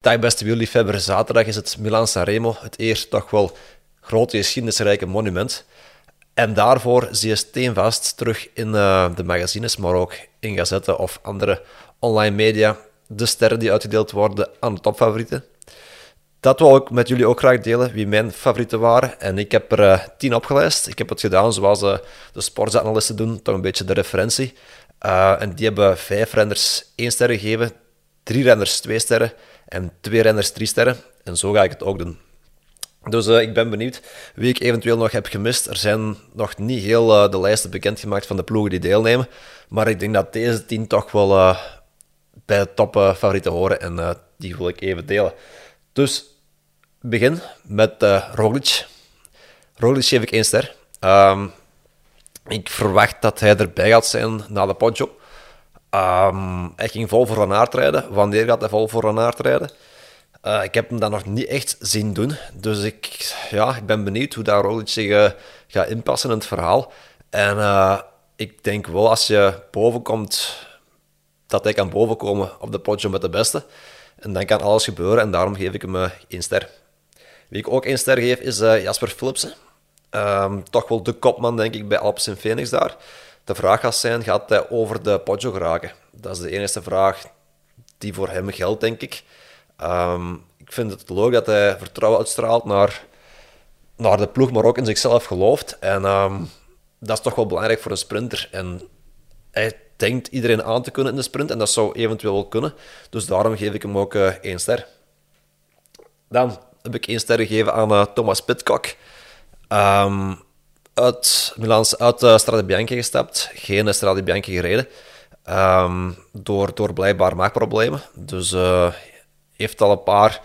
Dag beste wielliefhebber, zaterdag is het Milan Sanremo, het eerst toch wel grote geschiedenisrijke monument. En daarvoor zie je steenvast terug in uh, de magazines, maar ook in gazetten of andere online media, de sterren die uitgedeeld worden aan de topfavorieten. Dat wil ik met jullie ook graag delen, wie mijn favorieten waren. En ik heb er uh, tien opgelijst. Ik heb het gedaan zoals uh, de sportsanalisten doen, toch een beetje de referentie. en die hebben vijf renners één ster gegeven, drie renners twee sterren en twee renners drie sterren. En zo ga ik het ook doen. Dus uh, ik ben benieuwd wie ik eventueel nog heb gemist. Er zijn nog niet heel uh, de lijsten bekendgemaakt van de ploegen die deelnemen. Maar ik denk dat deze tien toch wel uh, bij de top favorieten horen. En die wil ik even delen. Dus begin met Roglic. Roglic geef ik één ster. Um, ik verwacht dat hij erbij gaat zijn na de Poggio. Um, hij ging vol voor Van Aert rijden. Wanneer gaat hij vol voor Van Aert rijden? Uh, ik heb hem dat nog niet echt zien doen. Dus ik, ja, ik ben benieuwd hoe daar Roglic zich uh, gaat inpassen in het verhaal. En uh, ik denk wel als je boven komt, dat hij kan bovenkomen op de potje met de beste. En dan kan alles gebeuren en daarom geef ik hem één ster. Wie ik ook één ster geef is Jasper Philipsen. Um, toch wel de kopman, denk ik, bij Alpes in Phoenix daar. De vraag gaat zijn, gaat hij over de Poggio geraken? Dat is de enige vraag die voor hem geldt, denk ik. Um, ik vind het leuk dat hij vertrouwen uitstraalt naar, naar de ploeg, maar ook in zichzelf gelooft. En um, dat is toch wel belangrijk voor een sprinter. En hij denkt iedereen aan te kunnen in de sprint, en dat zou eventueel wel kunnen. Dus daarom geef ik hem ook uh, één ster. Dan heb ik één ster gegeven aan uh, Thomas Pitcock. Um, uit, Milans, uit uh, Strade Bianche gestapt, geen Strade Bianche gereden. Um, door, door blijkbaar maagproblemen. Dus uh, heeft al een paar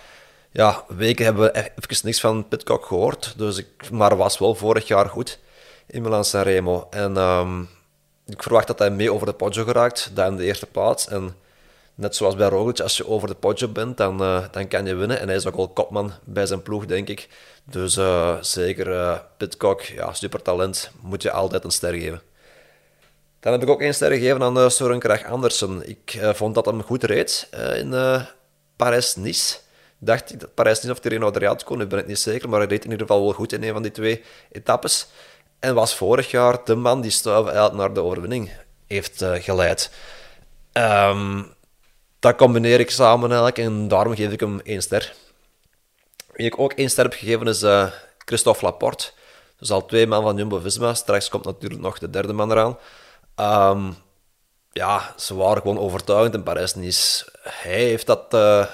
ja, weken hebben we e- even niks van Pitcock gehoord. Dus ik, maar was wel vorig jaar goed in Milan Sanremo. En um, ik verwacht dat hij mee over de Poggio geraakt, daar in de eerste plaats. En net zoals bij Roglic, als je over de Poggio bent, dan, uh, dan kan je winnen. En hij is ook al kopman bij zijn ploeg, denk ik. Dus uh, zeker uh, Pitcock, ja, supertalent, moet je altijd een ster geven. Dan heb ik ook één ster gegeven aan Søren Krag Andersen. Ik vond dat hem goed reed in Parijs-Nice. Dacht ik dat Parijs-Nice of Tirreno Adriatico kon, nu ben ik niet zeker, maar hij reed in ieder geval wel goed in een van die twee etappes. En was vorig jaar de man die Stuiven eigenlijk naar de overwinning heeft geleid. Um, dat combineer ik samen eigenlijk en daarom geef ik hem één ster. Wie ik ook één ster heb gegeven is uh, Christophe Laporte. Dus al twee man van Jumbo-Visma. Straks komt natuurlijk nog de derde man eraan. Um, ja, ze waren gewoon overtuigend in Parijs-Nice. Hij heeft dat uh,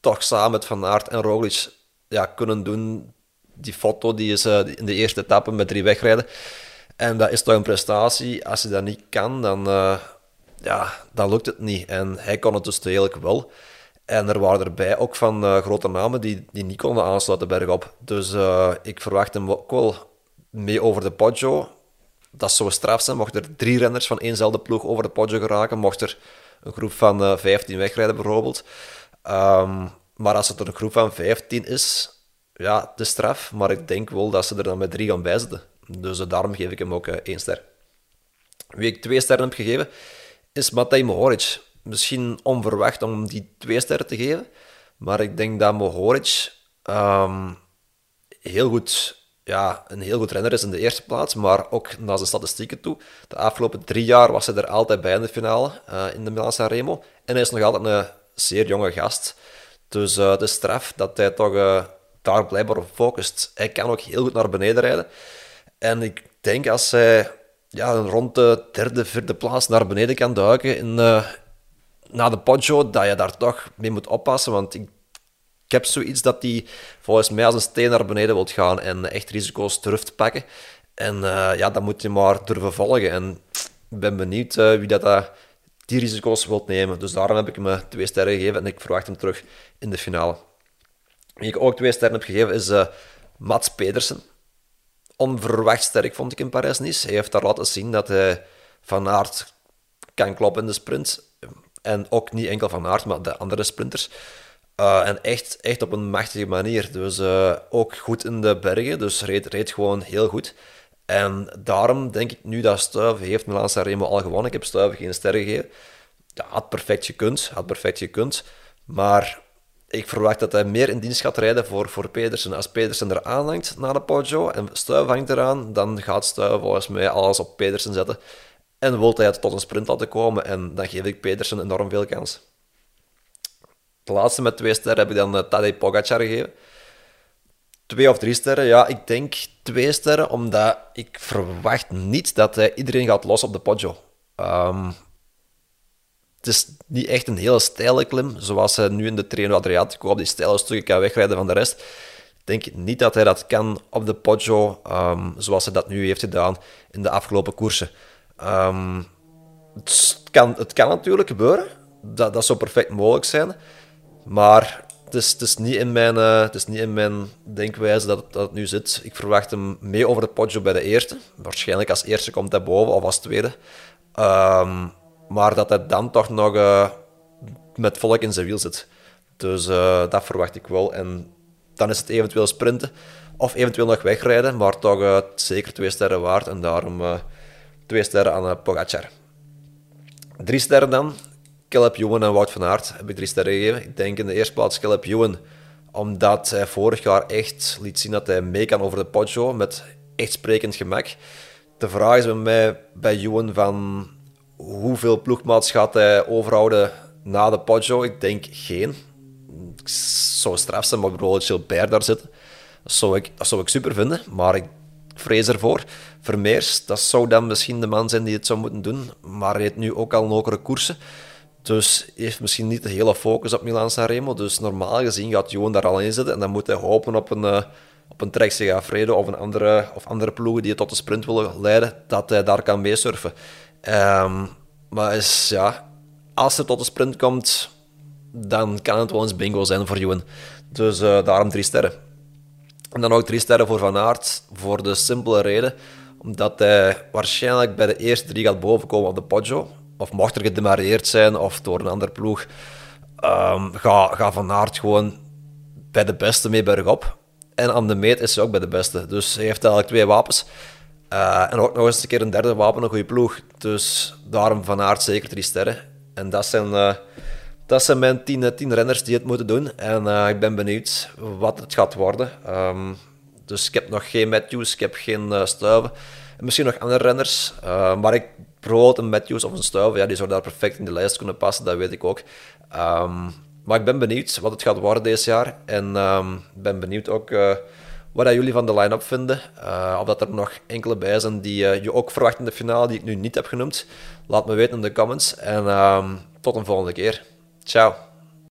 toch samen met Van Aert en Roglic ja, kunnen doen. Die foto die is uh, in de eerste etappe met drie wegrijden. En dat is toch een prestatie. Als je dat niet kan, dan, ja, dan lukt het niet. En hij kon het dus redelijk wel. En er waren erbij ook van uh, grote namen die, die niet konden aansluiten bergop. Dus uh, ik verwacht hem ook wel mee over de Poggio. Dat zou straf zijn. Mocht er drie renners van éénzelfde ploeg over de Poggio geraken, mocht er een groep van uh, eh, 15 wegrijden bijvoorbeeld. Um, maar als het een groep van 15 is, ja, de straf. Maar ik denk wel dat ze er dan met drie gaan bijzetten. Dus daarom geef ik hem ook één ster. Wie ik twee sterren heb gegeven, is Matej Mohoric misschien onverwacht om die twee sterren te geven. Maar ik denk dat Mohoric um, heel goed, ja, een heel goed renner is in de eerste plaats, maar ook naar zijn statistieken toe. De afgelopen drie jaar was hij er altijd bij in de finale uh, in de Milan Sanremo. En hij is nog altijd een zeer jonge gast. Dus uh, de straf dat hij toch uh, daar blijkbaar op focust. Hij kan ook heel goed naar beneden rijden. En ik denk als hij ja, rond de derde, vierde plaats naar beneden kan duiken in, na de Poggio dat je daar toch mee moet oppassen. Want ik, ik heb zoiets dat hij volgens mij als een steen naar beneden wilt gaan en echt risico's durft pakken. En uh, ja, dat moet je maar durven volgen. En ik ben benieuwd uh, wie dat, uh, die risico's wilt nemen. Dus daarom heb ik hem twee sterren gegeven en ik verwacht hem terug in de finale. Wie ik ook twee sterren heb gegeven is Mats Pedersen. Onverwacht sterk vond ik in Parijs-Nice. Hij heeft daar laten zien dat hij van aard kan kloppen in de sprint. En ook niet enkel van Aert, maar de andere sprinters. Uh, en echt, echt op een machtige manier. Dus uh, ook goed in de bergen. Dus reed, reed gewoon heel goed. En daarom denk ik nu dat Stuiven heeft Milan Sanremo al gewonnen. Ik heb Stuiven geen sterren gegeven. Had perfect gekund. Had perfect gekund. Maar ik verwacht dat hij meer in dienst gaat rijden voor, voor Pedersen. Als Pedersen er aanhangt naar de Poggio en Stuiven hangt eraan, dan gaat Stuiven volgens mij alles op Pedersen zetten. En wil hij het tot een sprint laten komen. En dan geef ik Pedersen enorm veel kans. De laatste met twee sterren heb ik dan uh, Tadej Pogacar gegeven. Twee of drie sterren? Ja, ik denk twee sterren, omdat ik verwacht niet dat hij iedereen gaat los op de Poggio. Um, het is niet echt een hele steile klim, zoals hij nu in de Treno Adriatico op die steile stukken kan wegrijden van de rest. Ik denk niet dat hij dat kan op de Poggio, ehm, zoals hij dat nu heeft gedaan in de afgelopen koersen. Um, het, kan, het kan natuurlijk gebeuren, dat, dat zou perfect mogelijk zijn, maar het is, niet, in mijn, is niet in mijn denkwijze dat het, dat nu zit. Ik verwacht hem mee over de Poggio bij de eerste. Waarschijnlijk als eerste komt hij boven of als tweede. Um, maar dat hij dan toch nog uh, met volk in zijn wiel zit. Dus uh, dat verwacht ik wel. En dan is het eventueel sprinten of eventueel nog wegrijden, maar toch uh, zeker twee sterren waard. En daarom twee sterren aan Pogacar. Drie sterren dan. Caleb Ewan en Wout van Aert heb ik drie sterren gegeven. Ik denk in de eerste plaats Caleb Ewan, omdat hij vorig jaar echt liet zien dat hij mee kan over de Poggio met echt sprekend gemak. De vraag is bij mij bij Ewan van hoeveel ploegmaats gaat hij overhouden na de Poggio? Ik denk geen. Ik zou straf zijn, maar bijvoorbeeld Gilbert daar zitten. Dat zou, ik, zou ik super vinden, maar ik vrees ervoor. Vermeers, dat zou dan misschien de man zijn die het zou moeten doen, maar hij heeft nu ook al nokere koersen. Dus heeft misschien niet de hele focus op Milan Sanremo. Dus normaal gezien gaat Johan daar al in zitten en dan moet hij hopen op een, uh, op een Trek of, een andere, of andere ploegen die het tot de sprint willen leiden, dat hij daar kan meesurfen. Um, maar is, ja, als het tot de sprint komt, dan kan het wel eens bingo zijn voor Ewan. Dus uh, daarom drie sterren. En dan ook drie sterren voor Van Aert, voor de simpele reden, omdat hij waarschijnlijk bij de eerste drie gaat bovenkomen op de Poggio. Of mocht er gedemareerd zijn, of door een ander ploeg, um, ga, ga Van Aert gewoon bij de beste mee bergop. En aan de meet is hij ook bij de beste. Dus hij heeft eigenlijk twee wapens. Uh, en ook nog eens een keer een derde wapen, een goede ploeg. Dus daarom Van Aert zeker drie sterren. En dat zijn, uh, dat zijn mijn tien, eh, tien renners die het moeten doen. En ik ben benieuwd wat het gaat worden. Um, dus ik heb nog geen Matthews, ik heb geen Stuiven. En misschien nog andere renners. maar ik, bijvoorbeeld een Matthews of een Stuiven, ja, die zou daar perfect in de lijst kunnen passen, dat weet ik ook. Um, maar ik ben benieuwd wat het gaat worden deze jaar. En um, ben benieuwd ook wat jullie van de line-up vinden. Uh, of dat er nog enkele bij zijn die uh, je ook verwacht in de finale, die ik nu niet heb genoemd. Laat me weten in de comments. En uh, tot een volgende keer. Ciao.